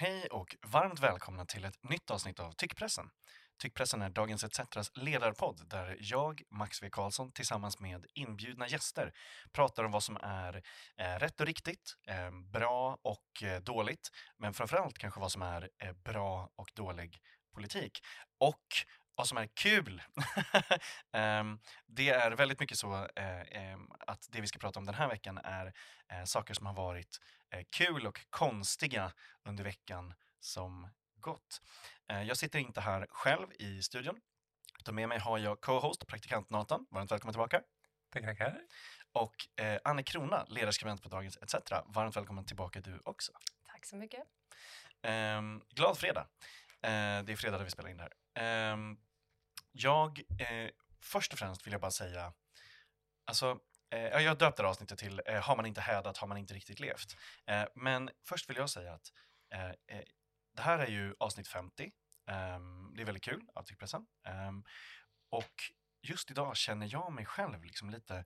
Hej och varmt välkomna till ett nytt avsnitt av Tyckpressen. Tyckpressen är Dagens ETCs ledarpodd där jag, Max V Karlsson, tillsammans med inbjudna gäster pratar om vad som är eh, rätt och riktigt, eh, bra och eh, dåligt, men framförallt kanske vad som är eh, bra och dålig politik. Och vad som är kul. um, det är väldigt mycket så uh, um, att det vi ska prata om den här veckan är uh, saker som har varit uh, kul och konstiga under veckan som gått. jag sitter inte här själv i studion, utan med mig har jag co-host, praktikant Nathan. Varmt välkommen tillbaka. Tackar, tackar. Och Anne Krona, ledarskribent på Dagens ETC. Varmt välkommen tillbaka du också. Tack så mycket. Um, glad fredag. det är fredag när vi spelar in det här. Jag, eh, först och främst vill jag bara säga, alltså, eh, jag döpte det avsnittet till eh, Har man inte hädat har man inte riktigt levt. Eh, men först vill jag säga att eh, eh det här är ju avsnitt 50. Ehm, det är väldigt kul av Tyckpressen. Ehm, och just idag känner jag mig själv liksom lite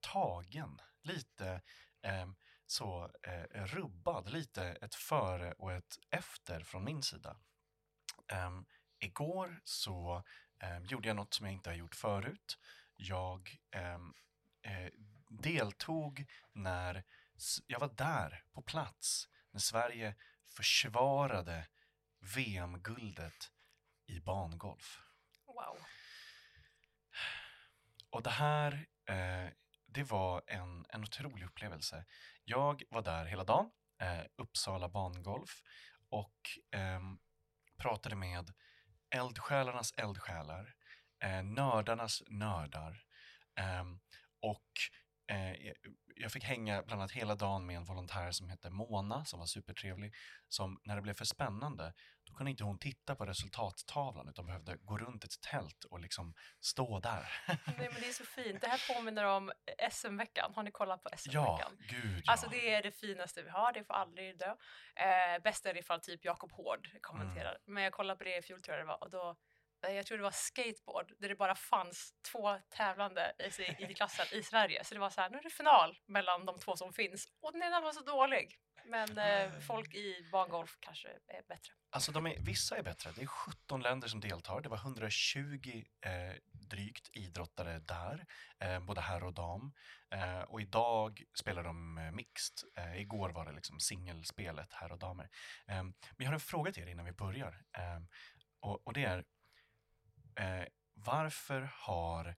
tagen, lite ehm, så eh, rubbad, lite ett före och ett efter från min sida. igår så eh, gjorde jag något som jag inte har gjort förut. Jag ehm, eh, deltog när jag var där på plats när Sverige försvarade VM-guldet i bangolf. Wow. Och det här, eh, det var en, en otrolig upplevelse. Jag var där hela dagen, eh, Uppsala bangolf, och eh, pratade med eldsjälarnas eldsjälar, eh, nördarnas nördar. Eh, och jag fick hänga bland annat hela dagen med en volontär som hette Mona som var supertrevlig. Som när det blev för spännande, då kunde inte hon titta på resultattavlan utan behövde gå runt ett tält och liksom stå där. Nej men det är så fint. Det här påminner om SM-veckan. Har ni kollat på SM-veckan? Ja, gud ja. Alltså det är det finaste vi har, det får aldrig dö. Eh, bäst är det ifall typ Jakob Hård kommenterar. Mm. Men jag kollade på det i fjol tror jag det var och då Eh, jag tror det var skateboard, där det bara fanns två tävlande i, i klassen i Sverige. Så det var så här, nu är det final mellan de två som finns. Och den ena var så dålig. Men eh, folk i bangolf kanske är bättre. Alltså de är, vissa är bättre. Det är 17 länder som deltar. Det var 120 eh, drygt idrottare där, eh, både herr och dam. Eh, och idag spelar de eh, mixed. Eh, igår var det liksom singelspelet, herr och damer. men jag har en fråga till er innan vi börjar. och, och det är, eh, varför har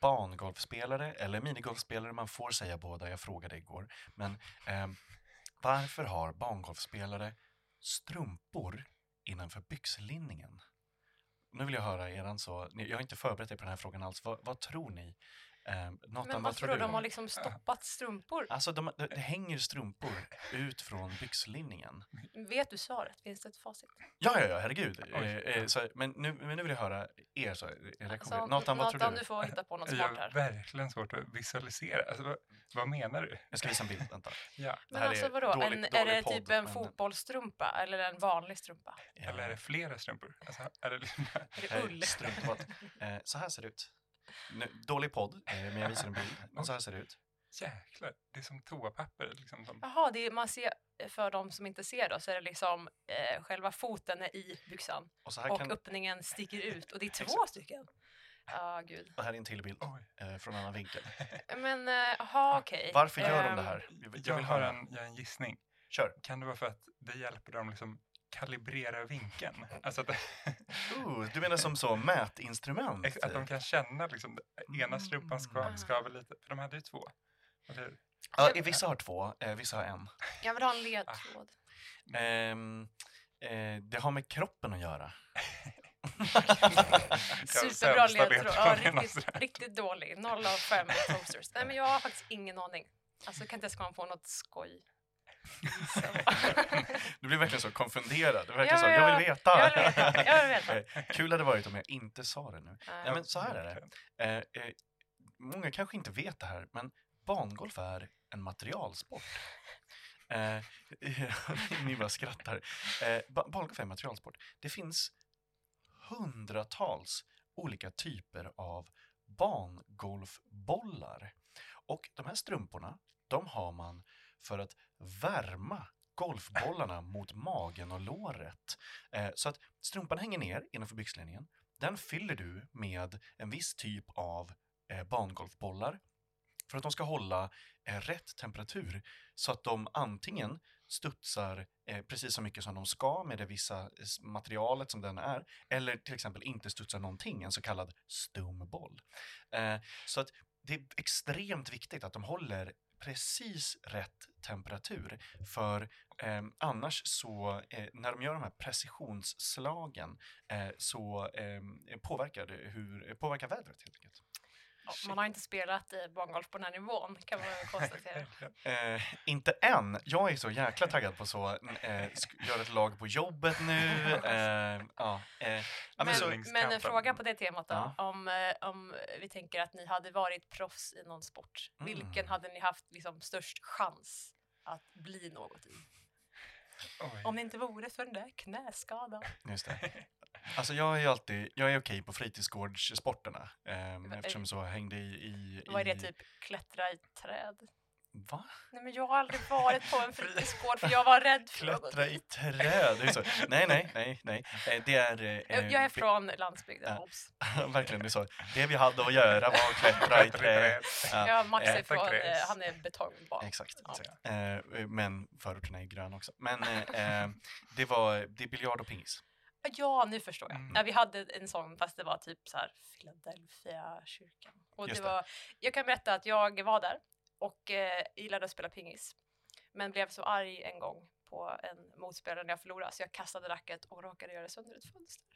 bangolfspelare eller minigolfspelare, man får säga båda, jag frågade igår, men eh, varför har bangolfspelare strumpor innanför byxlinningen? Nu vill jag höra eran så, jag har inte förberett er på den här frågan alls, vad, vad tror ni? Eh, men vad tror du? De har liksom stoppat strumpor? Alltså, de, det, det hänger strumpor ut från byxlinningen. Vet du svaret? Finns det ett facit? Ja, ja, ja herregud. Eh, eh, så, men, nu, men nu vill jag höra er. Så, alltså, Nathan, vad tror du? du får hitta på något smart här. Jag har verkligen svårt att visualisera. Alltså, vad, vad menar du? Jag ska visa en bild, vänta. ja. Men alltså vadå, dålig, en, är det typ en fotbollsstrumpa eller en vanlig strumpa? Ja. Eller är det flera strumpor? Alltså, är det, är det ull? Eh, så här ser det ut. Dålig podd, eh, men jag visar en bild. Men så här ser det ut. Jäklar, det är som toapapper. Liksom som... Jaha, det är, man ser, för de som inte ser då, så är det liksom eh, själva foten är i byxan och, och kan... öppningen sticker ut och det är två stycken. Ja, oh, gud. Och här är en till bild eh, från en annan vinkel. Men, jaha, eh, okej. Okay. Varför gör um, de det här? Jag, vill jag har en, jag en gissning. Kör. Kan det vara för att det hjälper dem liksom kalibrera vinkeln. Alltså att, uh, du menar som så mätinstrument? Att de kan känna liksom, ena strumpan ska, mm. skaver lite, för de hade ju två. Eller? Ja, vissa har två, eh, vissa har en. Jag vill ha en ledtråd. Um, eh, det har med kroppen att göra. Superbra ledtråd. Ja, riktigt, riktigt dålig. 0 av 5 toasters. Nej, men jag har faktiskt ingen aning. Alltså, jag kan inte ens komma på något skoj. du blir verkligen så konfunderad. Du verkligen ja, så, jag vill veta. Jag vill veta. Jag vill veta. Kul hade det varit om jag inte sa det nu. Nej, men så här är det. Eh, eh, många kanske inte vet det här, men bangolf är en materialsport. Eh, ni bara skrattar. Eh, bangolf är en materialsport. Det finns hundratals olika typer av bangolfbollar. Och de här strumporna, de har man för att värma golfbollarna mot magen och låret. Eh, så att strumpan hänger ner innanför byxlinningen. Den fyller du med en viss typ av eh, bangolfbollar för att de ska hålla eh, rätt temperatur så att de antingen studsar eh, precis så mycket som de ska med det vissa eh, materialet som den är eller till exempel inte studsar någonting, en så kallad stum boll. Eh, så att det är extremt viktigt att de håller precis rätt temperatur för eh, annars så eh, när de gör de här precisionsslagen eh, så eh, påverkar det hur, påverkar vädret helt enkelt. Man har inte spelat eh, bangolf på den här nivån kan man konstatera. Eh, inte än. Jag är så jäkla taggad på så, eh, göra ett lag på jobbet nu. Eh, ja, eh, men Men, en kampen. fråga på det temat då. Ja. Om, eh, om vi tänker att ni hade varit proffs i någon sport. Vilken Mm. hade ni haft liksom, störst chans att bli något i? Oj. Om det inte vore för den där knäskadan. just det. Alltså jag är ju alltid, jag är okej på fritidsgårdssporterna eh, eftersom så hängde i, i, Vad är det i typ klättra i träd? Va? Nej men jag har aldrig varit på en fritidsgård för jag var rädd för Klättra i dit. träd? Det är så. Nej, nej, nej, nej. Eh, Det är... eh, Jag jag är från landsbygden, Ja. obs. Verkligen, det är så. Det vi hade att göra var att klättra i träd. Ja, Ja, Max är eh, från, eh, han är betongbarn. Exakt. Ja. exakt. Eh, men förorterna är gröna också. Men eh, det var det är biljard och pingis. Ja, nu förstår jag. Mm. Ja, vi hade en sån fast det var typ så här Philadelphia kyrkan. Och det Just det. var, jag kan berätta att jag var där och eh, gillade att spela pingis. Men blev så arg en gång på en motspelare när jag förlorade så jag kastade racket och råkade göra sönder ett fönster.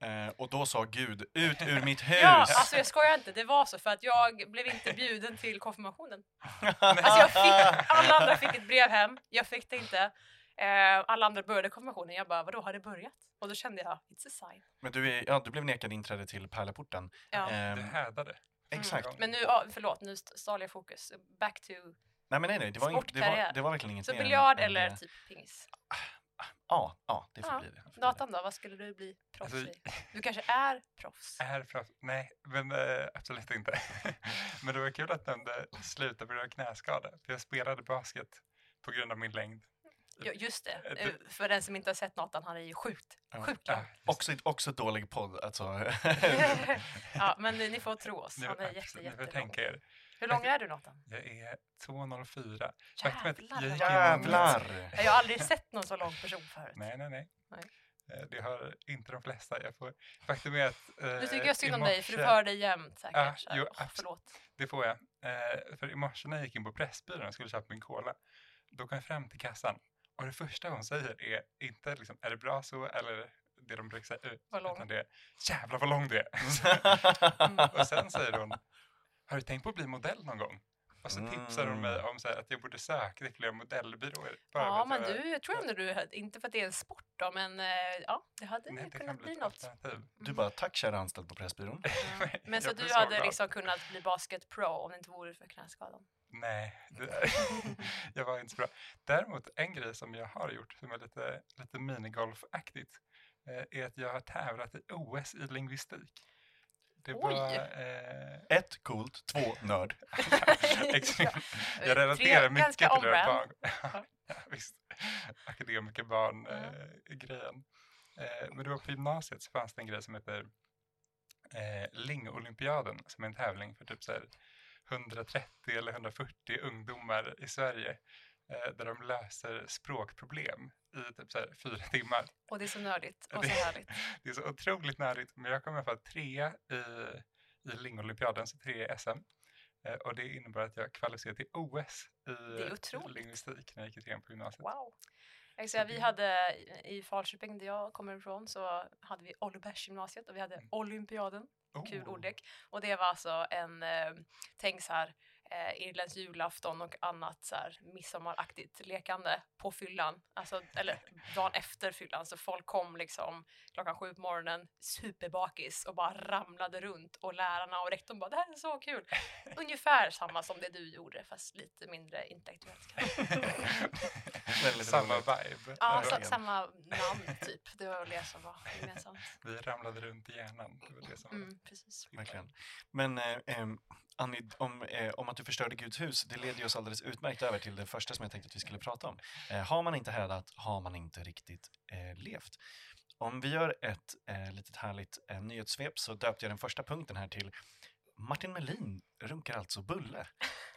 Eh, och då sa Gud, ut ur mitt hus! Ja, alltså jag skojar inte, det var så för att jag blev inte bjuden till konfirmationen. Alltså fick, alla andra fick ett brev hem, jag fick det inte. Eh, alla andra började konfirmationen, jag bara vadå har det börjat? Och då kände jag, it's a sign. Men du, är, ja, du blev nekad inträde till Pärleporten. Ja. Ehm, Du hädade. exakt. Men nu, ja, förlåt, nu st- stal jag fokus. Back to, Nej, men nej, nej, det var, in, det var, det var verkligen inget så mer biljard än eller det. typ pingis? Ja, ja, det får Ja. bli det. får bli Nathan då, vad skulle du bli proffs Alltså, i? Du kanske är proffs? Är proffs? Nej, men eh, absolut inte. men det var kul att du nämnde sluta på grund av knäskada. För jag spelade basket på grund av min längd. Ja, just det. Eh, Eh, För den som inte har sett Nathan, han är ju sjukt, sjukt Ja, Också, också dålig podd, alltså. ja, men ni ni får tro oss. Han är jätte, jättelång. tänka er. Hur lång är du Nathan? Jag är 2,04. Faktum är att Jävlar! jag Jävlar! Jag har aldrig sett någon så lång person förut. Nej, nej, nej. Nej. Eh, Det har inte de flesta. Jag får... Faktum är att... Eh, tycker jag synd om dig, för du för dig jämt säkert. Här. jo, absolut. förlåt. Det får jag. Eh, för i morse när jag gick in på Pressbyrån och skulle köpa min cola, då kom jag fram till kassan och det första hon säger är inte liksom, är det bra så eller det de brukar säga, ut, utan det är jävlar vad lång du är. Och sen säger hon, har du tänkt på att bli modell någon gång? Och så tipsar hon mig Mm. om så här, att jag borde söka till flera modellbyråer. bara Ja, men du, jag tror ändå du, inte för att det är en sport då, men eh, ja, det hade Nej, det kunnat bli bli något. alternativ. Du bara, tack kära anställd på Pressbyrån. Ja. Men så du blir hade glad. liksom kunnat bli basket pro om det inte vore för knäskadan? Nej, det, jag var inte så bra. Däremot en grej som jag har gjort som är lite, lite minigolfaktigt eh, är att jag har tävlat i OS i lingvistik. Det var... Eh, Ett, coolt. Två, nörd. jag relaterar Tre- mycket till det barn. ja, visst. Akademikerbarn-grejen. Eh, men det var på gymnasiet så fanns det en grej som heter eh, Lingolympiaden som är en tävling för typ så här 130 eller 140 ungdomar i Sverige eh, där de löser språkproblem i typ så här fyra timmar. Och det är så nördigt och Det- så härligt. Det är så otroligt nördigt, men jag kom i alla fall trea i, i Lingolympiaden, så trea i SM. Eh, och det innebär att jag kvalificerade till OS i lingvistik när jag gick i trean på gymnasiet. Wow. Jag säga, vi hade i Falköping där jag kommer ifrån så hade vi Ollebergsgymnasiet och vi hade Mm. Olympiaden. Kul Oh. ordlek. Och det var alltså en, eh, tänk så här, eh, Irlands julafton och annat så här midsommaraktigt lekande på fyllan. Alltså, eller dagen efter fyllan. Så folk kom liksom klockan sju på morgonen superbakis och bara ramlade runt och lärarna och rektorn bara det här är så kul. Ungefär samma som det du gjorde fast lite mindre intellektuellt. Väldigt Samma vibe. Ja, så, samma namn typ. Det var väl det som var gemensamt. Vi ramlade runt i hjärnan. Det var det som var Mm, precis. Verkligen. Men eh, Annie, om, eh, om att du förstörde Guds hus, det leder ju oss alldeles utmärkt över till det första som jag tänkte att vi skulle prata om. Eh, har man inte hädat har man inte riktigt eh, levt. Om vi gör ett eh, litet härligt eh, nyhetssvep så döpte jag den första punkten här till Martin Melin runkar alltså bulle.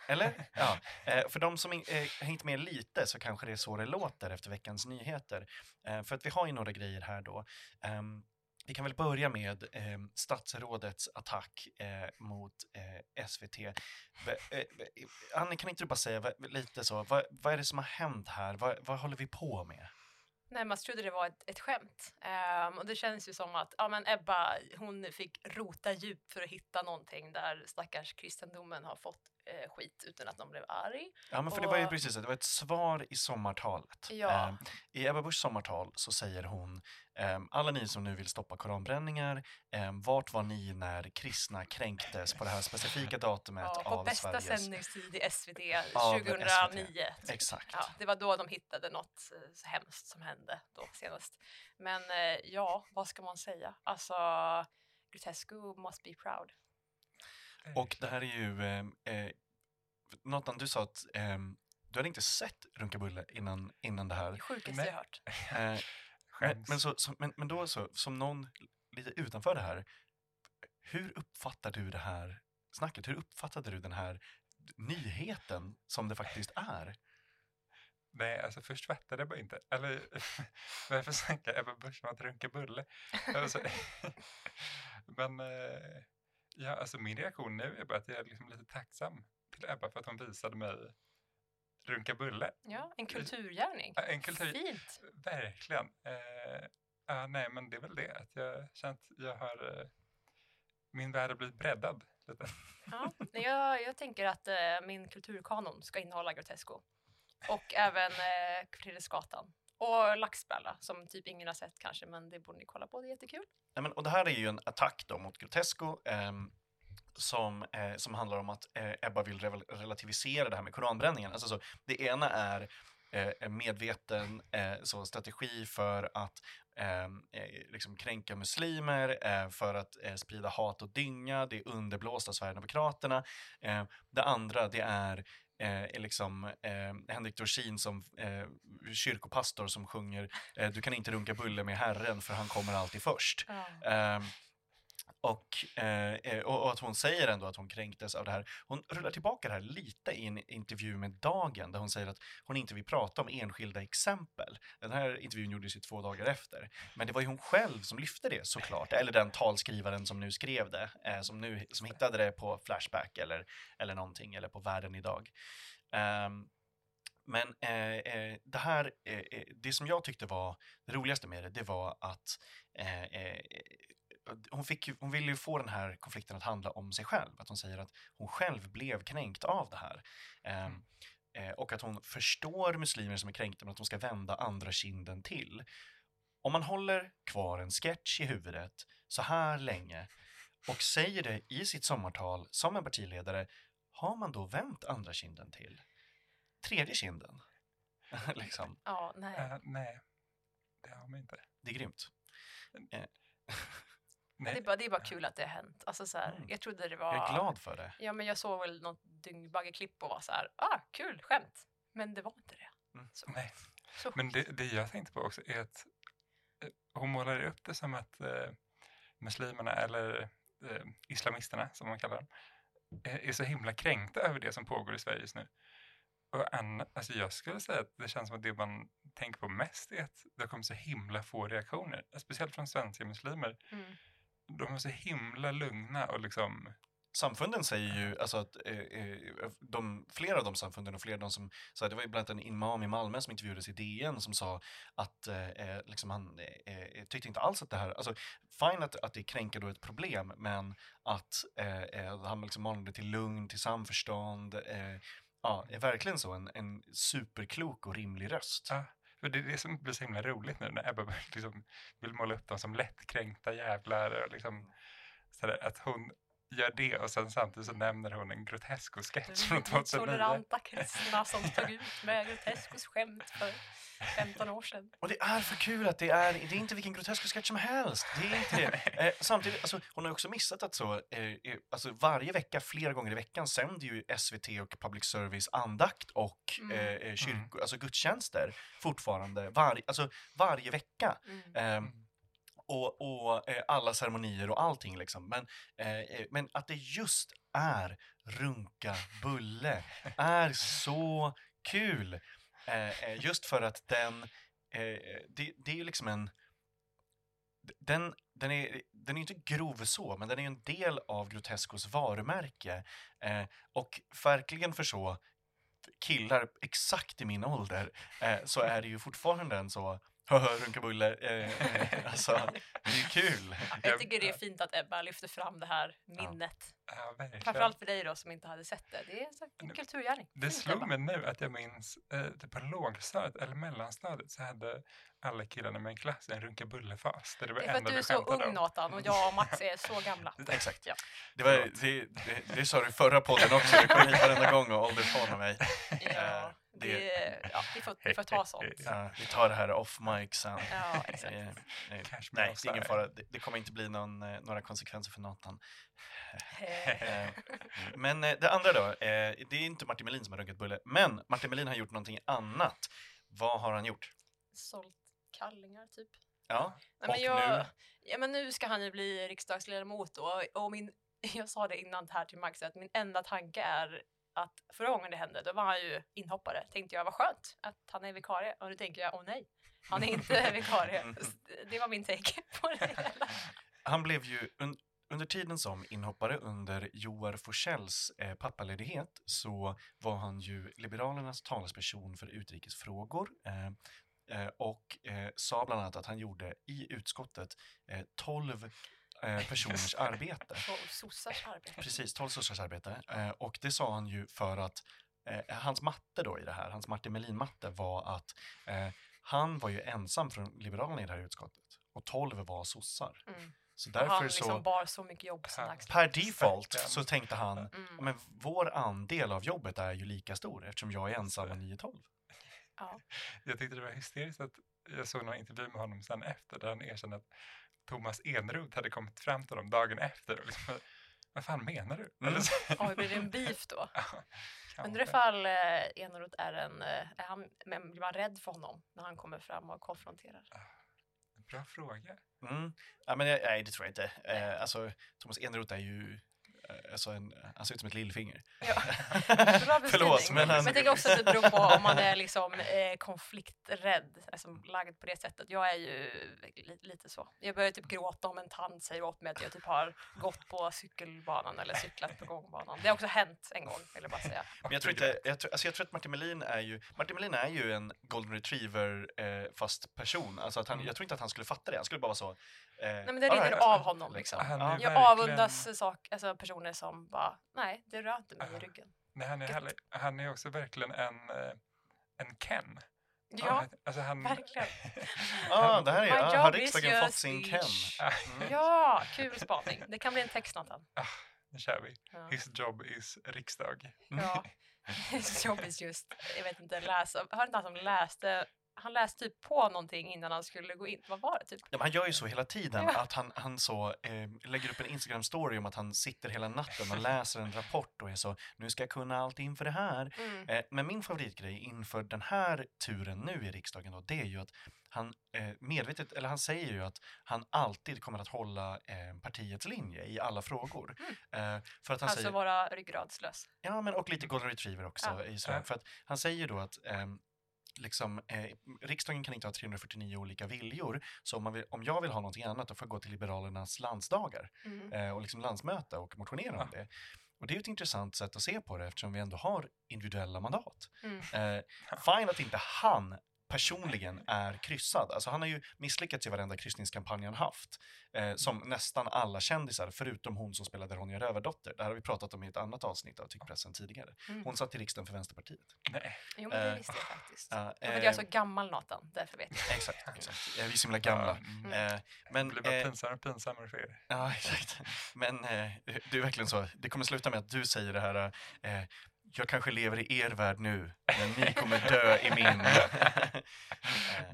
Eller? Ja. Eh, för de som eh, hängt med lite så kanske det är så det låter efter veckans nyheter. Eh, för att vi har ju några grejer här då. Vi kan väl börja med eh, statsrådets attack eh, mot eh, SVT. Be, eh, eh, Annie, kan inte du bara säga va, lite så, vad, vad är det som har hänt här? Vad, vad håller vi på med? Nej, man trodde det var ett, ett skämt. Um, och det känns ju som att ja, men Ebba hon fick rota djupt för att hitta någonting där stackars kristendomen har fått eh, skit utan att de blev arg. Ja, men för det var ju precis det, det var ett svar i sommartalet. Ja. Eh, I Ebba Buschs sommartal så säger hon, eh, alla ni som nu vill stoppa koranbränningar, eh, vart var ni när kristna kränktes på det här specifika datumet Ja, på av bästa Sveriges... sändningstid i SVT Av 2009. Exakt. Ja, det var då de hittade något eh, så hemskt som hände då senast. Men eh, ja, vad ska man säga? Alltså, Grotesco must be proud. Och det här är ju, eh, eh, Nathan, du sa att eh, du hade inte sett Runkabulle innan, innan det här. Det sjukaste jag hört. Eh, men, så, så, men, men då så, som någon lite utanför det här, hur uppfattar du det här snacket? Hur uppfattade du den här nyheten som det faktiskt är? Nej, alltså först fattade jag bara inte. Eller varför snackar Ebba Busch om att runka bulle? Alltså, men eh, ja, alltså min reaktion nu är bara att jag är liksom lite tacksam till Ebba för att hon visade mig runka bulle. Ja, en kulturgärning. Ja, En kultur, Fint. verkligen. Eh, ja, nej, men det är väl det att jag känt jag har eh, min värld har blivit breddad lite. Ja. Jag, jag tänker att eh, min kulturkanon ska innehålla Grotesco. Och även eh, Fridhemsgatan. Och Laxbralla, som typ ingen har sett kanske, men det borde ni kolla på, det är jättekul. Ja, men, och det här är ju en attack då mot Grotesco eh, som, eh, som handlar om att eh, Ebba vill re relativisera det här med koranbränningen. Alltså, så, det ena är eh, en medveten eh, så, strategi för att ehm, eh, liksom kränka muslimer, eh, för att eh, sprida hat och dynga. Det är underblåst av Sverigedemokraterna. Eh, det andra, det är eh, liksom eh, Henrik Dorsin som eh, kyrkopastor som sjunger eh, Du kan inte runka bulle med Herren för han kommer alltid först. Ehm, och, eh, eh, och, och att hon säger ändå att hon kränktes av det här. Hon rullar tillbaka det här lite i en intervju med Dagen där hon säger att hon inte vill prata om enskilda exempel. Den här intervjun gjordes ju två dagar efter. Men det var ju hon själv som lyfte det såklart. Eller den talskrivaren som nu skrev det, eh, som, nu, som hittade det på Flashback eller, eller någonting, eller på Världen idag. Um, men eh, eh, det här, eh, eh, det som jag tyckte var det roligaste med det, det var att eh, hon, fick ju, hon ville ju få den här konflikten att handla om sig själv. Att hon säger att hon själv blev kränkt av det här. Ehm, Mm. eh, och att hon förstår muslimer som är kränkta men att de ska vända andra kinden till. Om man håller kvar en sketch i huvudet så här länge och säger det i sitt sommartal som en partiledare, har man då vänt andra kinden till? Tredje kinden? liksom. Ja, nej. Eh, nej, det har man inte. Det är grymt. Nej. Det, är bara, det är bara kul att det har hänt. Alltså, så här, Mm. Jag trodde det var... Jag är glad för det. Ja, men jag såg väl något dyngbagge-klipp och var så här, ah, kul, skämt. Men det var inte det. Mm. Så, Nej. så Men det, det jag tänkte på också är att eh, hon målar upp det som att eh, muslimerna, eller eh, islamisterna som man kallar dem, eh, är så himla kränkta över det som pågår i Sverige just nu. Och Anna, alltså jag skulle säga att det känns som att det man tänker på mest är att det kommit så himla få reaktioner, speciellt från svenska muslimer. Mm. De är så himla lugna och liksom, Samfunden säger ju, alltså att eh, eh, de, flera av de samfunden och flera av de som, så här, det var ju bland annat en imam i Malmö som intervjuades i DN som sa att eh, eh, liksom han eh, eh, tyckte inte alls att det här, alltså fine att, att det kränker då ett problem, men att han liksom manade till lugn, till samförstånd, ja, är verkligen så, en, en superklok och rimlig röst. Ja. För det är det som blir så himla roligt nu när Ebba liksom vill måla upp dem som lättkränkta jävlar och liksom sådär, att hon gör det och sen samtidigt så nämner hon en Grotesco-sketch från 2009. Toleranta kristna som stod ut med Grotescos skämt för 15 år sedan. Och det är för kul att det är, det är inte vilken grotesk sketch som helst. Det är inte det. Eh, samtidigt, alltså, hon har också missat att så, eh, eh, alltså varje vecka, flera gånger i veckan sänder ju SVT och Public Service andakt och Mm. eh, eh, kyrko, alltså gudstjänster fortfarande, var, alltså varje vecka. Mm. Och och eh, alla ceremonier och allting liksom. Men, eh, eh, men att det just är runka bulle är så kul. Eh, eh, just för att den, eh, det, det är ju liksom en, den, den, är, den är inte grov så, men den är en del av Grotescos varumärke. Eh, och verkligen för så killar exakt i min ålder eh, så är det ju fortfarande en så Haha, runkabulle. Eh, eh, alltså, det är kul. Jag tycker det är fint att Ebba lyfter fram det här minnet. Ja, verkligen. Framförallt för dig då som inte hade sett det. Det är en kulturgärning. Det slog mig nu att jag minns eh, typ på lågstadiet eller mellanstadiet så hade alla killarna i min klass en runkabullefas. Det var Det det är för att du är så ung om. Nathan och jag och Max är så gamla. Exakt. Ja. Det, var, det, det, det sa du i förra podden också. Du kom hit varenda gång och åldershånar mig. Ja, det- det, ja, vi, får, vi får ta sånt. Ja, vi tar det här off mic sen. Ja, exakt. Eh, me nej, det är ingen fara. Det, det kommer inte bli någon, eh, några konsekvenser för Nathan. Men det andra då, det är inte Martin Melin som har runkat bulle, men Martin Melin har gjort någonting annat. Vad har han gjort? Sålt kallingar typ. Ja, Nej, Och men jag, nu? Ja, men nu ska han ju bli riksdagsledamot då, och min, jag sa det innan här till Max att min enda tanke är att förra gången det hände, då var han ju inhoppare. Tänkte jag, vad skönt att han är vikarie. Och nu tänker jag, åh nej, han är inte vikarie. Mm. Det var min take på det hela. han blev ju un, under tiden som inhoppare under Joar Forsells eh, pappaledighet så var han ju Liberalernas talesperson för utrikesfrågor eh, och eh, sa bland annat att han gjorde i utskottet eh, 12 eh, personers arbete. Sossars arbete. Precis, 12 sossars arbete. Eh, och det sa han ju för att eh, hans matte då i det här, hans Martin Melin-matte var att eh, han var ju ensam från Liberalerna i det här utskottet och 12 var sossar. Mm. Så därför han liksom så, bar så mycket jobb Ja. axlar. per default så tänkte han, Mm. "Ja, men vår andel av jobbet är ju lika stor eftersom jag är ensam och 9-12. Ja. Jag tyckte det var hysteriskt att jag såg någon intervju med honom sen efter där han erkände att Thomas Eneroth hade kommit fram till dem dagen efter och liksom, vad fan menar du? Mm. Eller så, Oj, blir det en beef då? ja, Undrar ifall eh, Eneroth är en, eh, är han, men blir man rädd för honom när han kommer fram och konfronterar? Bra fråga. Mm. Ja, men, nej, det tror jag inte. Eh, alltså, Thomas Eneroth är ju alltså en, han ser ut som ett lillfinger. Ja. Förlåt, men men, han- jag tänker också att det beror på om man är liksom, eh, konflikträdd, alltså lagd på det sättet. Jag är ju li, lite så. Jag börjar typ gråta om en tant säger åt mig att jag typ har gått på cykelbanan eller cyklat på gångbanan. Det har också hänt en gång, vill jag bara säga. Men jag tror, inte, jag, tror, alltså jag tror att Martin Melin är ju, Martin Melin är ju en golden retriever eh, fast person. Alltså att han, Mm. Jag tror inte att han skulle fatta det. Han skulle bara vara så. Eh, Nej men det "All rinner right." av honom liksom. Han är Ja. Jag verkligen- avundas sak, alltså personer som bara, nej det rör inte mig i ryggen. Nej, han, är Gött. heller, han är också verkligen en, eh, en Ken. Ja, alltså han, verkligen. Ah, det här är, ah, job har is riksdagen fått sin speech. Ken? Mm. Ja, kul spaning. Det kan bli en text Nathan. Nu kör vi. Ja. His job is riksdag. Ja. His jobb är just, jag vet inte, läsa. Hörde inte han som läste, han läste typ på någonting innan han skulle gå in. Vad var det typ? Ja, han gör ju så hela tiden, Ja. att han, han så, eh, lägger upp en Instagram-story om att han sitter hela natten och läser en rapport och är så, nu ska jag kunna allt inför det här. Mm. Eh, men min favoritgrej inför den här turen nu i riksdagen då, det är ju att han eh, medvetet, eller han säger ju att han alltid kommer att hålla eh, partiets linje i alla frågor. Eh, för att han Alltså säger, vara ryggradslös. ja men och lite golden retriever också. Ja. I Ja. För att han säger då att ehm, liksom, eh, riksdagen kan inte ha 349 olika viljor, så om, man vill, om jag vill ha någonting annat då får jag gå till Liberalernas landsdagar Mm. eh, och liksom landsmöte och motionera om det. Och det är ett intressant sätt att se på det eftersom vi ändå har individuella mandat. Mm. Eh, fine att inte han personligen är kryssad. Alltså han har ju misslyckats i varenda kryssningskampanj han haft. Eh, som nästan alla kändisar, förutom hon som spelade Ronja Rövardotter. Det här har vi pratat om i ett annat avsnitt av Tyckpressen tidigare. Mm. Hon satt i riksdagen för Vänsterpartiet. Nej. Jo, men det Eh, visste jag faktiskt. Vet, eh, jag är så gammal Nathan, därför vet jag. Exakt, exakt. Eh, Vi är så himla gamla. Mm. Eh, Det men, blir bara eh, pinsammare och pinsammare för er. Ja, exakt. Men eh, det är verkligen så. Det kommer sluta med att du säger det här. Jag kanske lever i er värld nu, men ni kommer dö i min.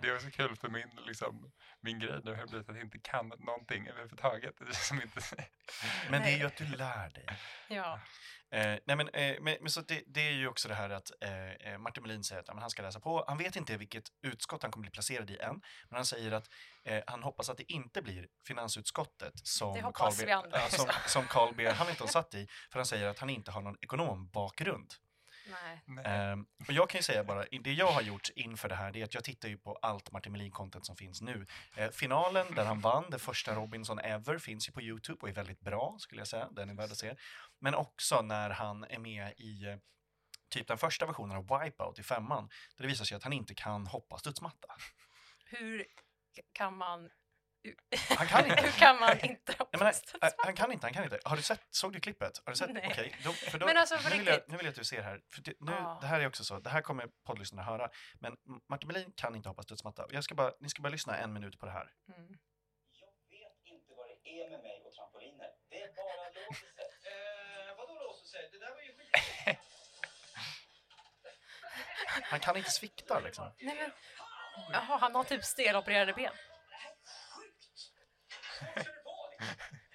Det är också kul för min, liksom, min grej nu har blivit att jag inte kan någonting överhuvudtaget. Det är som inte... men det är ju att du lär dig. Ja. Eh, nej men, eh, men, men så det, det är ju också det här att eh, eh, Martin Melin säger att ja, men han ska läsa på. Han vet inte vilket utskott han kommer bli placerad i än, men han säger att eh, han hoppas att det inte blir finansutskottet som Det Carl B, ja, som, som Carl B Hamilton satt i, för han säger att han inte har någon ekonombakgrund. Nej. Nej. Ehm, och jag kan ju säga bara, det jag har gjort inför det här, det är att jag tittar ju på allt Martin Melin-content som finns nu. Eh, finalen där han vann, det första Robinson ever, finns ju på Youtube och är väldigt bra, skulle jag säga. Den är värd att se. Men också när han är med i eh, typ den första versionen av Wipeout i femman, där det visar sig att han inte kan hoppa studsmatta. Hur kan man... Han kan inte. Hur kan man inte Jag menar, eh, han kan inte, han kan inte. Har du sett, såg du klippet? Har du sett? Nej. Okej, då, för då, Men alltså, på nu, vill jag, nu vill jag att du ser här. För det, nu, Ah. det här är också så, det här kommer poddlyssnarna höra. Men Martin Melin kan inte hoppa studsmatta. Jag ska bara, ni ska bara lyssna en minut på det här. Mm. Jag vet inte vad det är med mig och trampoliner. Det är bara låser sig. Eh, vadå låser sig? Det där var ju skit. Han kan inte svikta liksom. Nej, men... Jaha, han har typ stelopererade ben.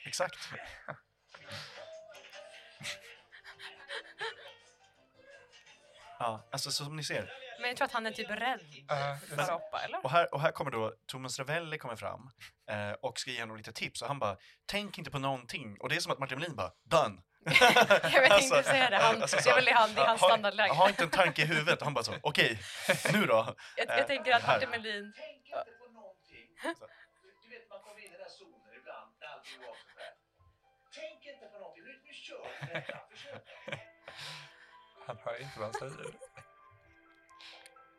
Exakt. Ja, alltså som ni ser. Men jag tror att han är typ rädd Ja, för att hoppa, eller? Och här, och här kommer då Thomas Ravelli kommer fram eh, och ska ge honom lite tips och han bara, tänk inte på någonting. Och det är som att Martin Melin bara, done. Jag vet inte säga det. Han, alltså det är väl det han, det är hans ha- standardläge. Ha inte en tanke i huvudet. Han bara så, okej, nu då? Jag, Eh, jag tänker att här. Martin Melin... Tänk inte på någonting. Du, du vet, man kommer in i den här zonen ibland när var så här. Tänk inte på någonting. Nu, nu kör vi detta. Han hör inte vad han säger.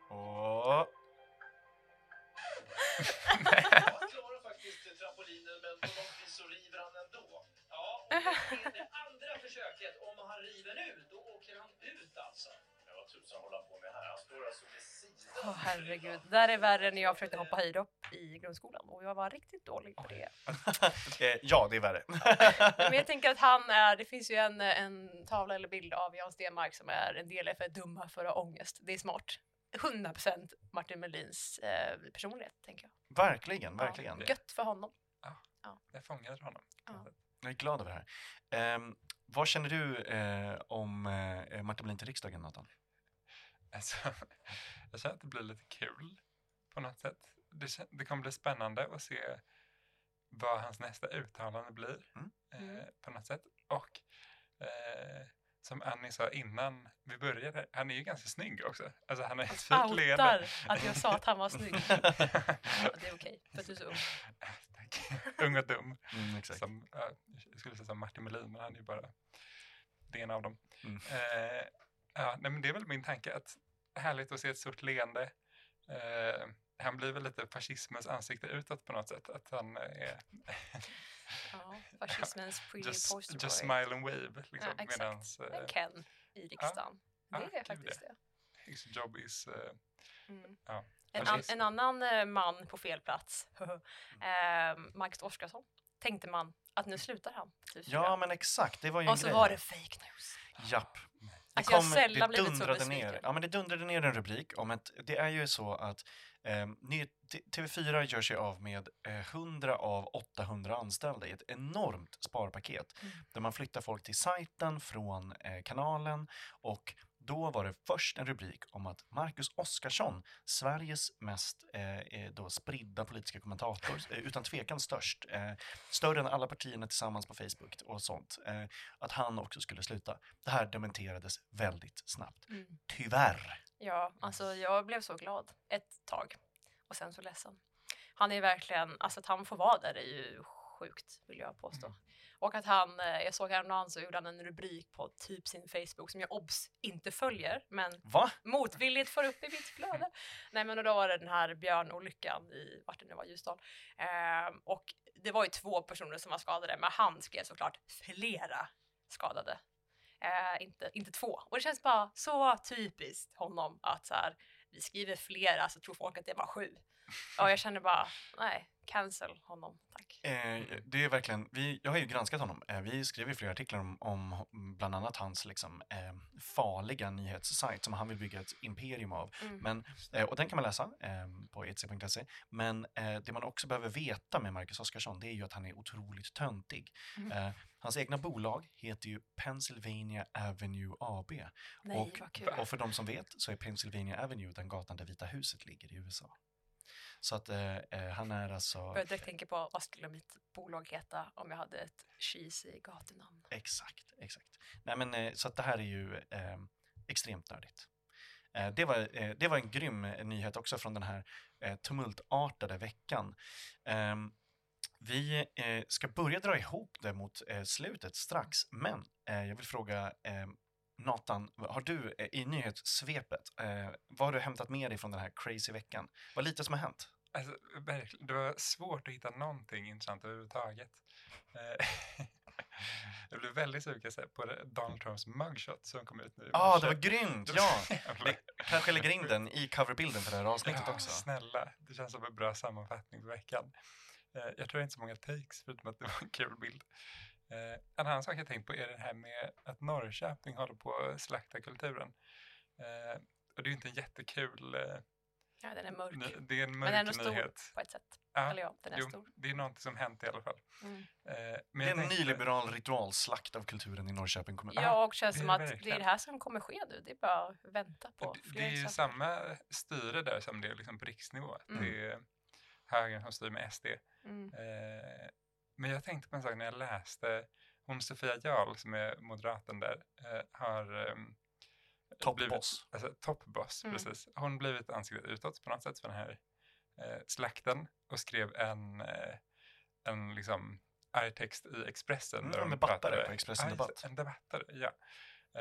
Och... Jag klarar faktiskt trampolinen men på något vis så river han ändå. Ja, och det är det försöket. Om han river ut, då åker han ut alltså. Vad tusan håller han på med här? Han står alltså vid sidan. Åh herregud, det där är värre än när jag försökte hoppa höjdhopp i grundskolan och jag var riktigt dålig på det. ja, det är värre. Men jag tänker att han är, det finns ju en, en tavla eller bild av Jan Stenmark som är en del är för dumma för att ha ångest. Det är smart. 100% Martin Melins eh, personlighet, tänker jag. verkligen, verkligen. Ja, gött för honom. Jag fångade honom. Ja. Jag är glad över det här. Ehm, vad känner du eh, om eh, Martin Melin till riksdagen, Nathan? Alltså, jag känner att det blir lite kul på något sätt. Det, det kommer bli spännande att se vad hans nästa uttalande blir Mm. eh, Mm. på något sätt. Och eh, som Annie sa innan vi började, han är ju ganska snygg också. Alltså han har ett fint leende. Att jag sa att han var snygg. Ja, det är okej, för att du är så ung. Ung och dum. Mm, exakt. Som, ja, jag skulle säga som Martin Melin, men han är ju bara det ena av dem. Mm. Eh, ja, nej, men det är väl min tanke att härligt att se ett stort leende. Eh, han blir väl lite fascismens ansikte utåt på något sätt. Att han är Ja, fascismens pretty just, poster just smile and wave. Liksom, Ja, exakt. medans En eh, Ken i riksdagen. Ja, det är faktiskt det. his job is... eh, Mm. ja. En, an, en annan eh, man på fel plats, eh, Max Oskarsson, tänkte man att nu slutar han. TV4. Ja, men exakt. Det var ju en och så grej. var det fake news. Japp. Det, Alltså, jag har sällan det dundrade ner. Ja, men det dundrade ner en rubrik om ett, det är ju så att eh, ny, T- TV4 gör sig av med eh, 100 av 800 anställda i ett enormt sparpaket Mm. där man flyttar folk till sajten från eh, kanalen och då var det först en rubrik om att Marcus Oskarsson, Sveriges mest eh, eh, då spridda politiska kommentator, eh, utan tvekan störst, eh, större än alla partierna tillsammans på Facebook och sånt, eh, att han också skulle sluta. Det här dementerades väldigt snabbt. Mm. Tyvärr. Ja, alltså jag blev så glad ett tag och sen så ledsen. Han är verkligen, alltså att han får vara där är ju sjukt vill jag påstå. Mm. Och att han, eh, jag såg häromdagen så gjorde han en rubrik på typ sin Facebook som jag obs inte följer, men Va? motvilligt får upp i mitt flöde. Nej men och då var det den här björnolyckan i, vart det nu var, Ljusdal. Ehm, och det var ju två personer som var skadade, men han skrev såklart flera skadade. Eh, inte, inte två. Och det känns bara så typiskt honom att så här, vi skriver flera så tror folk att det var sju. Och jag känner bara, nej, cancel honom, tack. Eh, det är verkligen, vi, jag har ju granskat honom. Eh, vi skrev ju flera artiklar om, om bland annat hans liksom, eh, farliga nyhetssajt som han vill bygga ett imperium av. Mm. Men, eh, och den kan man läsa eh, på etc.se. Men eh, det man också behöver veta med Marcus Oskarsson det är ju att han är otroligt töntig. Mm. Hans egna bolag heter ju Pennsylvania Avenue AB. Nej, och-. Och för de som vet så är Pennsylvania Avenue den gatan där Vita huset ligger i USA. Så att eh, eh, han är alltså... Jag började direkt tänka på vad skulle mitt bolag heta om jag hade ett cheesy gatunamn. Exakt, exakt. Nej, men, eh, så att det här är ju eh, extremt nördigt. Eh, det, var, eh, det var en grym nyhet också från den här tumultartade veckan. Ehm, vi ska börja dra ihop det mot slutet strax, men jag vill fråga eh, Nathan, har du i nyhetssvepet, eh, vad har du hämtat med dig från den här crazy veckan? Vad lite som har hänt? Alltså, verkligen, det var svårt att hitta någonting intressant överhuvudtaget. Eh, jag blev väldigt sugen på Donald Trumps mugshot som kom ut nu Ja, ah, det var grymt! Ja! Vi kanske lägger in den i coverbilden för det här avsnittet ja, också. snälla. Det känns som en bra sammanfattning på veckan. Eh, jag tror inte så många takes, förutom att det var en kul bild. Eh, en annan sak jag tänkt på är det här med att Norrköping håller på att slakta kulturen. Och det är ju inte en jättekul, Ja, den är mörk. det är en Men mörk ändå stor nyhet. på ett sätt. Ja, Eller ja, den är jo, stor. det är någonting som hänt i alla fall. Mm. Eh, men Det är en tänkte- nyliberal ritualslakt av kulturen i Norrköping kommun. Ja, och känns det som är att det är verkligen. det här som kommer ske nu. Det är bara att vänta på Det, det är ju samma styre där som det är liksom på riksnivå. Mm. Det är högern som styr med SD. Mm. Eh, men jag tänkte på en sak när jag läste, hon Sofia Jarl som är moderaten där, eh, har blivit, Toppboss. alltså toppboss, Mm. precis. Hon blivit ansiktet utåt på något sätt för den här eh, slakten och skrev en, eh, en liksom arg text i Expressen. Mm, där en de debattare pratade- på Expressen Ja, just Debatt. En debattare, ja.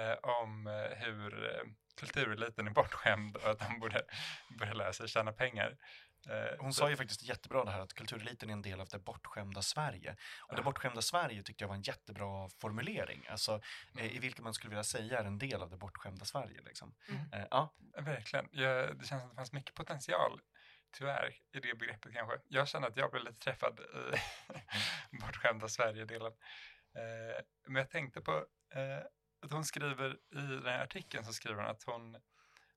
Eh, om eh, hur eh, kultureliten är bortskämd och att de borde börja lära sig tjäna pengar. Eh, Hon sa ju faktiskt jättebra det här att kultureliten är en del av det bortskämda Sverige. Och det bortskämda Sverige tyckte jag var en jättebra formulering. Alltså eh, i Mm. vilket man skulle vilja säga är en del av det bortskämda Sverige. Liksom. Mm. Eh, ja, Verkligen. Jag, det känns som att det fanns mycket potential, tyvärr, i det begreppet kanske. Jag känner att jag blev lite träffad i bortskämda Sverige-delen. Men jag tänkte på att hon skriver i den här artikeln så skriver hon att hon,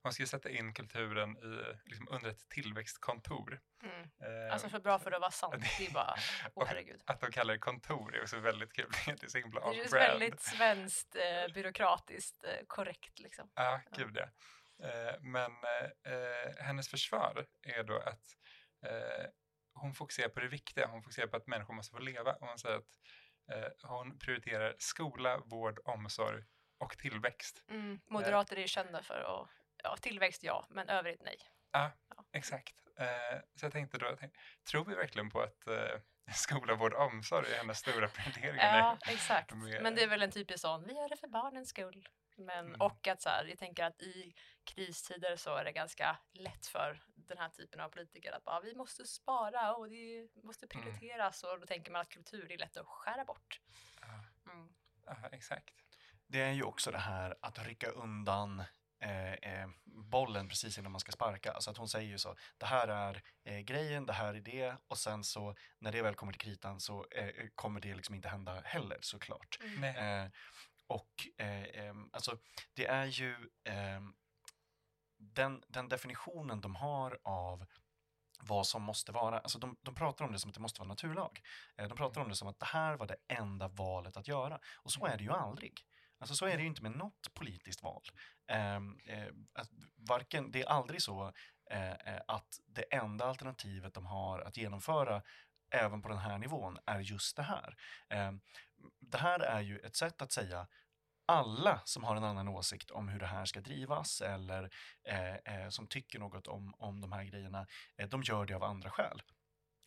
hon ska sätta in kulturen i, liksom, under ett tillväxtkontor. Mm. Eh, Alltså för bra för att vara sant. Det är bara, Och herregud. Att de kallar det kontor är också väldigt kul. Det är så himla Det on-brand. väldigt svenskt, eh, byråkratiskt eh, korrekt liksom. Ja, gud ja. Eh, men eh, hennes försvar är då att hon fokuserar på det viktiga. Hon fokuserar på att människor måste få leva. Och hon säger att hon prioriterar skola, vård, omsorg och tillväxt. Mm. Moderater är ju kända för att, ja, tillväxt ja, men övrigt nej. Exakt. Eh, så jag tänkte då, jag tänkte, tror vi verkligen på att eh, skola, vård och omsorg är hennes stora prioriteringar? Ja, exakt. med- Men det är väl en typisk sån, vi gör det för barnens skull. Men, Mm. Och att så här, jag tänker att i kristider så är det ganska lätt för den här typen av politiker att bara, vi måste spara och det måste Mm. prioriteras och då tänker man att kultur är lätt att skära bort. Ja. Mm. Ja, exakt. det är ju också det här att rycka undan eh, eh, bollen precis innan man ska sparka. Alltså att hon säger ju så, det här är eh, grejen, det här är det och sen så när det väl kommer till kritan så eh, kommer det liksom inte hända heller såklart. Mm. Eh, och eh, alltså det är ju den, den definitionen de har av vad som måste vara, alltså de, de pratar om det som att det måste vara naturlag. Eh, de pratar om det som att det här var det enda valet att göra. Och så är det ju aldrig. Alltså så är det ju inte med något politiskt val. Ehm, eh, eh, varken, det är aldrig så eh, eh, att det enda alternativet de har att genomföra även på den här nivån är just det här. Ehm, det här är ju ett sätt att säga alla som har en annan åsikt om hur det här ska drivas eller eh, eh, som tycker något om, om de här grejerna, eh, de gör det av andra skäl.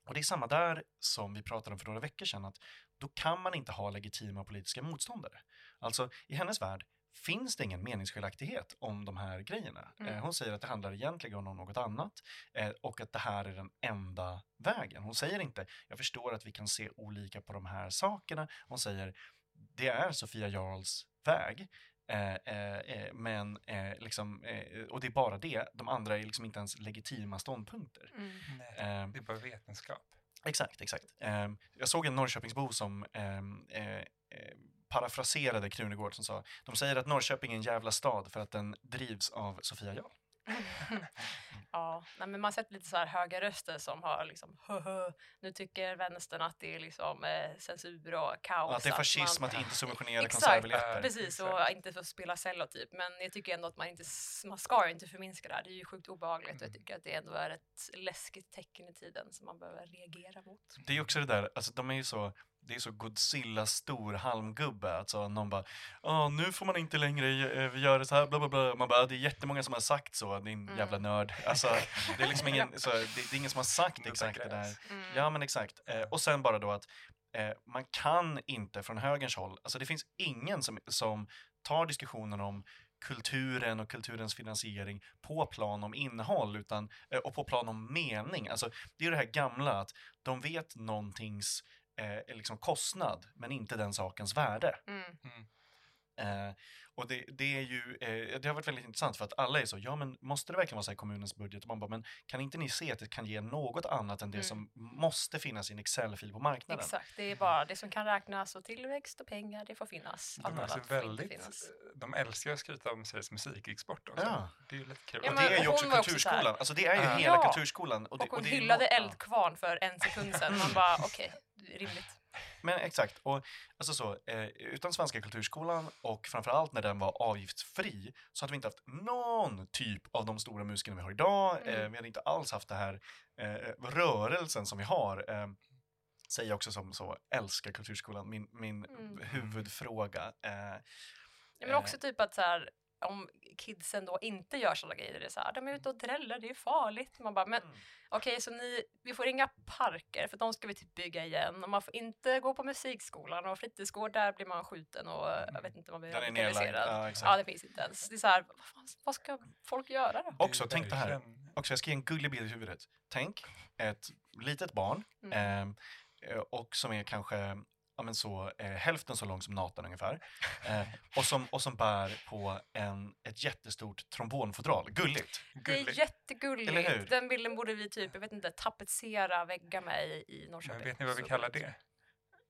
Och det är samma där som vi pratade om för några veckor sedan, att då kan man inte ha legitima politiska motståndare. Alltså, i hennes värld finns det ingen meningsskiljaktighet om de här grejerna. Mm. Eh, hon säger att det handlar egentligen om något annat eh, och att det här är den enda vägen. Hon säger inte, jag förstår att vi kan se olika på de här sakerna. Hon säger, det är Sofia Jarls väg. Eh, eh, eh, men eh, liksom, eh, och det är bara det, de andra är liksom inte ens legitima ståndpunkter. Mm. Nej, Eh, det är bara vetenskap. Exakt, exakt. Ehm, jag såg en Norrköpingsbo som ehm, eh, eh, parafraserade Krunegård som sa de säger att Norrköping är en jävla stad för att den drivs av Sofia Jarl. ja, nej, men man har sett lite så här höga röster som har liksom höhö, nu tycker vänstern att det är liksom eh, censur och kaos. Och att det är fascism man, att inte subventionera Exakt. konsertbiljetter. Precis, och inte få spela cello typ. Men jag tycker ändå att man inte, man ska inte förminska det här. Det är ju sjukt obehagligt och jag Mm. tycker att det ändå är ett läskigt tecken i tiden som man behöver reagera mot. Det är också det där, alltså de är ju så, det är så Godzilla stor halmgubbe, alltså någon bara ah, nu får man inte längre eh, göra så här, bla bla bla. Man bara, det är jättemånga som har sagt så, din Mm. jävla nörd. Alltså, det är liksom ingen, så, det, det är ingen som har sagt exakt det där. Mm. Ja, men exakt. Eh, och sen bara då att eh, man kan inte från högerns håll, alltså det finns ingen som, som tar diskussionen om kulturen och kulturens finansiering på plan om innehåll utan, eh, och på plan om mening. Alltså, det är det här gamla att de vet någontings eh, liksom kostnad men inte den sakens värde. Mm. Eh, och det, det är ju, eh, det har varit väldigt intressant för att alla är så, ja men måste det verkligen vara så här i kommunens budget? Och man bara, men kan inte ni se att det kan ge något annat än det Mm. som måste finnas i en Excel-fil på marknaden? Exakt, det är bara det som kan räknas och tillväxt och pengar, det får finnas. De, är så annat får inte väldigt, finnas. de älskar att skryta om Sveriges musikexport också. Ja. Det är ju lite kul. Ja, Och men det är ju hon också också kulturskolan, här- alltså det är ju hela Ja. kulturskolan. Och, det, Och hon ju hyllade. Eldkvarn för en sekund sedan. Man bara, okej, rimligt. Men exakt, och alltså så, eh, utan Svenska kulturskolan och framförallt när den var avgiftsfri så hade vi inte haft någon typ av de stora musikerna vi har idag. Eh, Mm. vi hade inte alls haft det här eh, rörelsen som vi har. Eh, säger jag också som så, älskar kulturskolan, min, min Mm. huvudfråga. Eh, Ja, men också typ att så här, om kidsen då inte gör sådana grejer, det är så här, de är ute och dräller, det är farligt. Man bara, men Mm. okej, så ni, vi får inga parker för de ska vi typ bygga igen och man får inte gå på musikskolan och fritidsgård, där blir man skjuten och jag vet inte, man blir radikaliserad. Ja, Ja, det finns inte ens. Det är så här, vad, fan, vad ska folk göra då? Också, tänk det här. Också, jag ska ge en gullig bild i huvudet. Tänk ett litet barn Mm. eh, och som är kanske ja, men så, eh, hälften så lång som Nathan ungefär. Eh, och, som, och som bär på en, ett jättestort trombonfodral. Gulligt! Det är Gulligt. jättegulligt. Eller hur? Den bilden borde vi typ, jag vet inte, tapetsera väggar med i, i Norrköping. Men vet ni vad vi kallar gulligt.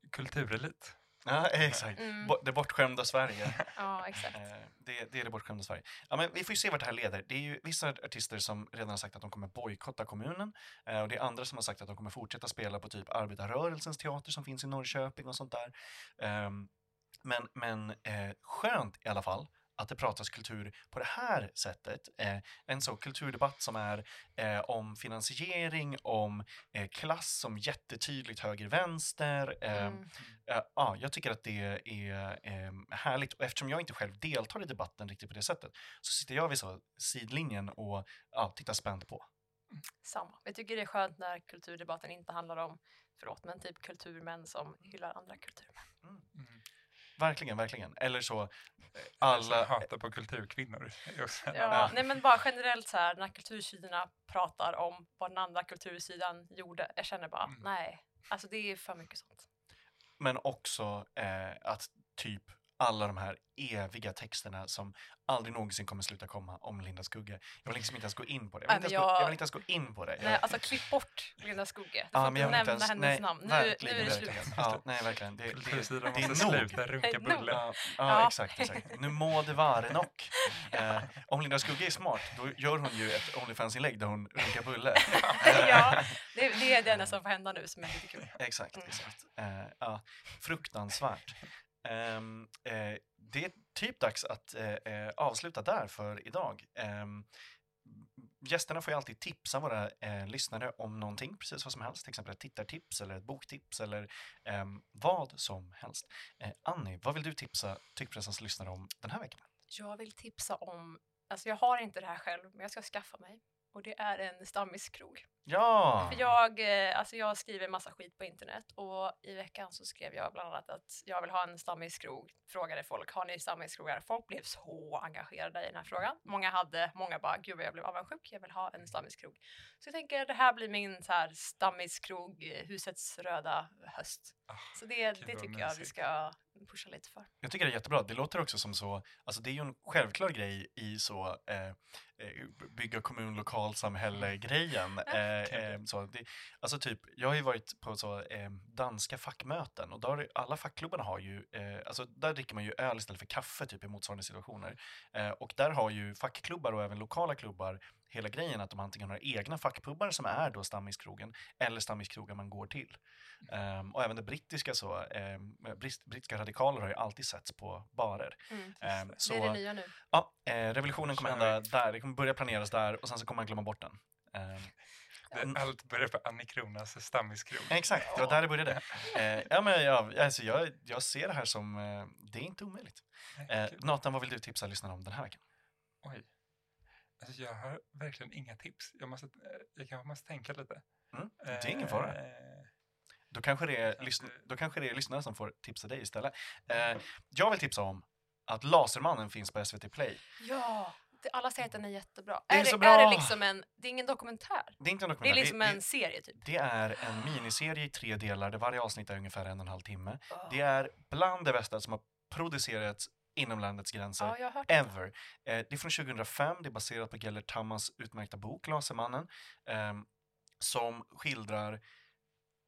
det? Kulturelit. Ja, exakt. Mm. Det bortskämda Sverige. Ja, exakt. Eh, det, det är det bortskämda Sverige. Ja, men vi får ju se vart det här leder. Det är ju vissa artister som redan har sagt att de kommer bojkotta kommunen. Eh, och det är andra som har sagt att de kommer fortsätta spela på typ arbetarrörelsens teater som finns i Norrköping och sånt där. Ehm, men men eh, skönt i alla fall att det pratas kultur på det här sättet. Eh, en sån kulturdebatt som är eh, om finansiering, om eh, klass som jättetydligt höger-vänster. Eh, Mm. Eh, Ja, jag tycker att det är eh, härligt och eftersom jag inte själv deltar i debatten riktigt på det sättet så sitter jag vid så sidlinjen och ja, tittar spänt på. Samma. Jag tycker det är skönt när kulturdebatten inte handlar om, förlåt, men typ kulturmän som hyllar andra kulturmän. Mm. Verkligen, verkligen. Eller så eh, Alla hatar på kulturkvinnor. Ja, annan- nej men bara generellt så här när kultursidorna pratar om vad den andra kultursidan gjorde. Jag känner bara, Mm. nej, alltså det är för mycket sånt. Men också eh, att typ alla de här eviga texterna som aldrig någonsin kommer sluta komma om Linda Skugge. Jag vill liksom inte ens gå in på det. Jag vill, Nej, inte, ens, gå, jag- jag vill inte ens gå in på det. Jag, Nej, alltså klipp bort Linda Skugge. Du ja, får men inte jag nämna ens, hennes nej, namn. Nu, nu är det slut. Ja, nej, verkligen. Det, det, Kultursidan det är måste nog. sluta runka Eh, nog. bulle. Ja, ja, Ja. exakt, exakt. Nu må det vara nog. Eh, om Linda Skugge är smart, då gör hon ju ett Onlyfans-inlägg där hon runkar bulle. ja, det, det är det enda som får hända nu som är lite kul. Exakt, exakt. Eh, ja, fruktansvärt. Um, eh, det är typ dags att eh, eh avsluta där för idag. Um, gästerna får ju alltid tipsa våra eh, lyssnare om någonting, precis vad som helst. Till exempel ett tittartips eller ett boktips eller ehm, vad som helst. Eh, Annie, vad vill du tipsa Tyckpressens lyssnare om den här veckan? Jag vill tipsa om, alltså jag har inte det här själv, men jag ska skaffa mig. Och det är en stammiskrog Ja! För jag, eh, alltså jag skriver massa skit på internet och i veckan så skrev jag bland annat att jag vill ha en stammiskrog. Frågade folk, har ni stammiskrogar? Folk blev så engagerade i den här frågan. Många hade, många bara, gud vad jag blev avundsjuk, jag vill ha en stammiskrog. Så jag tänker det här blir min så här stammiskrog, eh, husets röda höst. Ah, Så det, det tycker jag vi ska pusha lite för. Jag tycker det är jättebra. Det låter också som så, alltså det är ju en självklar grej i så eh, eh, bygga kommun, lokalsamhälle-grejen. Eh, eh, så det, alltså typ, jag har ju varit på så eh, danska fackmöten och där, alla fackklubbarna har ju, eh, alltså där dricker man ju öl istället för kaffe typ i motsvarande situationer. Eh, och där har ju fackklubbar och även lokala klubbar hela grejen att de antingen har egna fackpubbar som är då stammiskrogen eller stammiskrogar man går till. Ehm, och även det brittiska så, um, brittiska radikaler har ju alltid setts på barer. Mm. Ehm, Det är så det nya nu. ja, eh, revolutionen kommer hända där, det kommer börja planeras där och sen så kommer man glömma bort den. Mm. Det, allt börjar på Annie Kronas stammiskrog. exakt, det var där det började. Eh, ja, men jag, alltså jag, jag ser det här som, eh, det är inte omöjligt. Eh. Nathan, vad vill du tipsa lyssnarna om den här veckan? Oj. Alltså jag har verkligen inga tips. Jag, måste, eh, jag kanske måste tänka lite. Mm, det är ingen fara. Eh, Då kanske det är, lyssn- då kanske det är lyssnare som får tipsa dig istället. Eh, jag vill tipsa om att Lasermannen finns på SVT Play. Ja, alla säger att den är jättebra. Det är är, så det, är det liksom en, det är ingen dokumentär? Det är inte en Det är dokumentär. liksom det, en serie typ? det är en miniserie i tre delar där varje avsnitt är ungefär en och en halv timme. Oh. Det är bland det bästa som har producerats inom landets gränser. Ja, jag har hört det. Ever. Eh, det är från 2005, det är baserat på Gellert Tammans utmärkta bok Lasermannen, ehm, som skildrar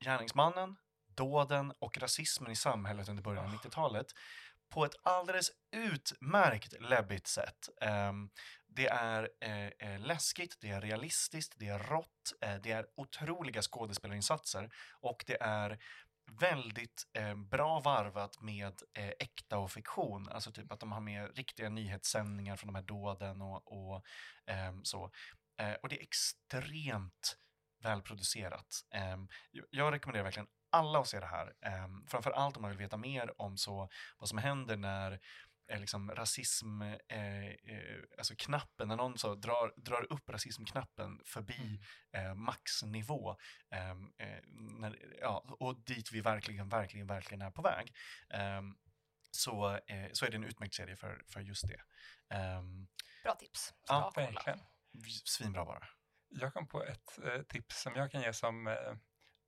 gärningsmannen, dåden och rasismen i samhället under början av 90-talet på ett alldeles utmärkt läbbigt sätt. Ehm, det är eh, eh, läskigt, det är realistiskt, det är rått, eh, det är otroliga skådespelarinsatser och det är väldigt eh, bra varvat med eh, äkta och fiktion. Alltså typ att de har med riktiga nyhetssändningar från de här dåden och, och ehm, så. Eh, och det är extremt välproducerat. Ehm, jag rekommenderar verkligen alla att se det här. Um, framför allt om man vill veta mer om så, vad som händer när eh, liksom rasism, eh, eh, alltså knappen, när någon så drar, drar upp rasismknappen förbi eh, maxnivå. ehm, eh, när, ja, och dit vi verkligen, verkligen, verkligen är på väg. Ehm, så, eh, så är det en utmärkt serie för, för just det. Um, Bra tips. Ja, verkligen. svinbra bara. Jag kom på ett eh, tips som jag kan ge som eh,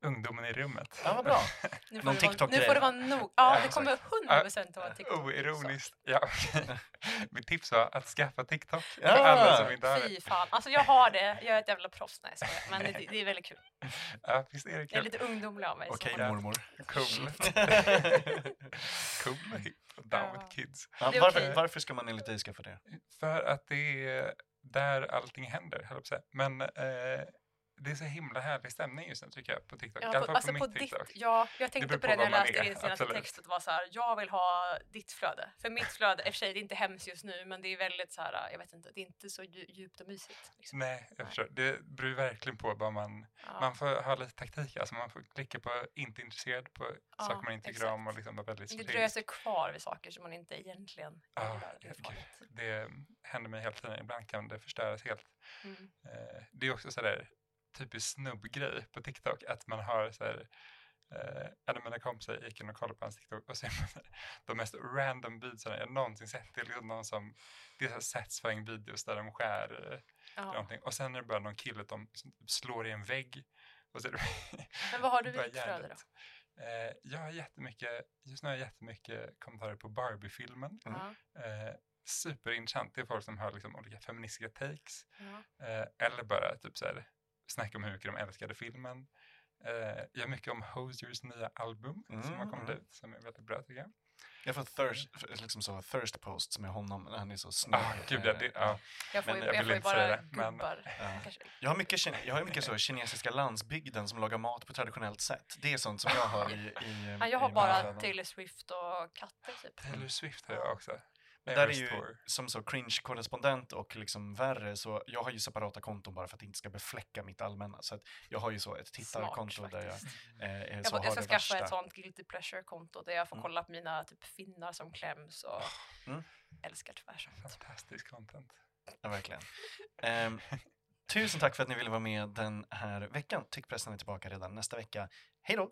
ungdomen i rummet. Ja, vad bra. Nu får, Någon det vara, nu får det vara nog. Ja, det kommer 100% vara TikTok. Oironiskt. Ja, okej. Mitt tips var att skaffa TikTok för Ja. alla som inte har det. Fy fan. Alltså jag har det. Jag är ett jävla proffs. Nej, jag. Men det, det är väldigt kul. Ja, visst är det Jag är kul? lite ungdomlig av mig. Okej, Ja. mormor. Cool. cool och down Ja. with kids. Ja, varför, varför ska man enligt dig skaffa det? För att det är där allting händer, höll jag på att säga. Men eh, det är så himla härlig stämning just nu tycker jag på TikTok. I Ja, alla på, fall alltså på på mitt ditt, TikTok. ja, jag tänkte på på det när jag läste din senaste absolut. text. Det var så här, jag vill ha ditt flöde. För mitt flöde, i och för sig det är inte hemskt just nu, men det är väldigt så här, jag vet inte, det är inte så dju- djupt och mysigt. Liksom. Nej, jag förstår. Det beror verkligen på vad man... Ja. Man får ha lite taktik. Alltså man får klicka på inte intresserad på Ja, saker man inte tycker om och liksom vara väldigt det dröjer strategisk. sig kvar vid saker som man inte egentligen Ja, gillar. Det. Det händer mig hela tiden. Ibland kan det förstöras helt. Mm. Eh, det är också sådär typisk snubbgrej på TikTok att man har så här eh, en av mina kompisar gick in och kollade på hans TikTok och ser de mest random videorna jag någonsin sett. Det är liksom någon som, det är satisfying videos där de skär eh, Ja. någonting och sen är det bara någon kille de som slår i en vägg. Och så Men vad har du i flöde då? Eh, jag har jättemycket, just nu har jag jättemycket kommentarer på Barbie-filmen. Mm. Eh, superintressant. Det är folk som har liksom olika feministiska takes. ja. Eh, eller bara typ så här, snacka om hur mycket de älskade filmen. Eh, jag har mycket om Hosiers nya album som har kommit Mm. ut som är väldigt bra tycker jag. Jag får thirst, liksom så thirst posts med honom när han är så snygg. Ah, gud, ja, det, ja. Jag får, Men ju, jag jag vill får ju bara det, men- gubbar. Ja. Kanske. Jag har mycket, jag har mycket så kinesiska landsbygden som lagar mat på traditionellt sätt. Det är sånt som jag har i, i Ja, jag i har mina bara. Taylor Swift och katter typ. Taylor Swift har jag också. Där är ju som så cringe-korrespondent och liksom värre så jag har ju separata konton bara för att det inte ska befläcka mitt allmänna. Så att jag har ju så ett tittarkonto Smart, där jag eh, är Jag, så jag har ska skaffa värsta. ett sånt guilty pleasure-konto där jag får Mm. kolla på mina typ finnar som kläms och Mm. älskar tyvärr sånt. Fantastisk content. Ja, verkligen. Ehm, Tusen tack för att ni ville vara med den här veckan. Tyckpressen är tillbaka redan nästa vecka. Hej då!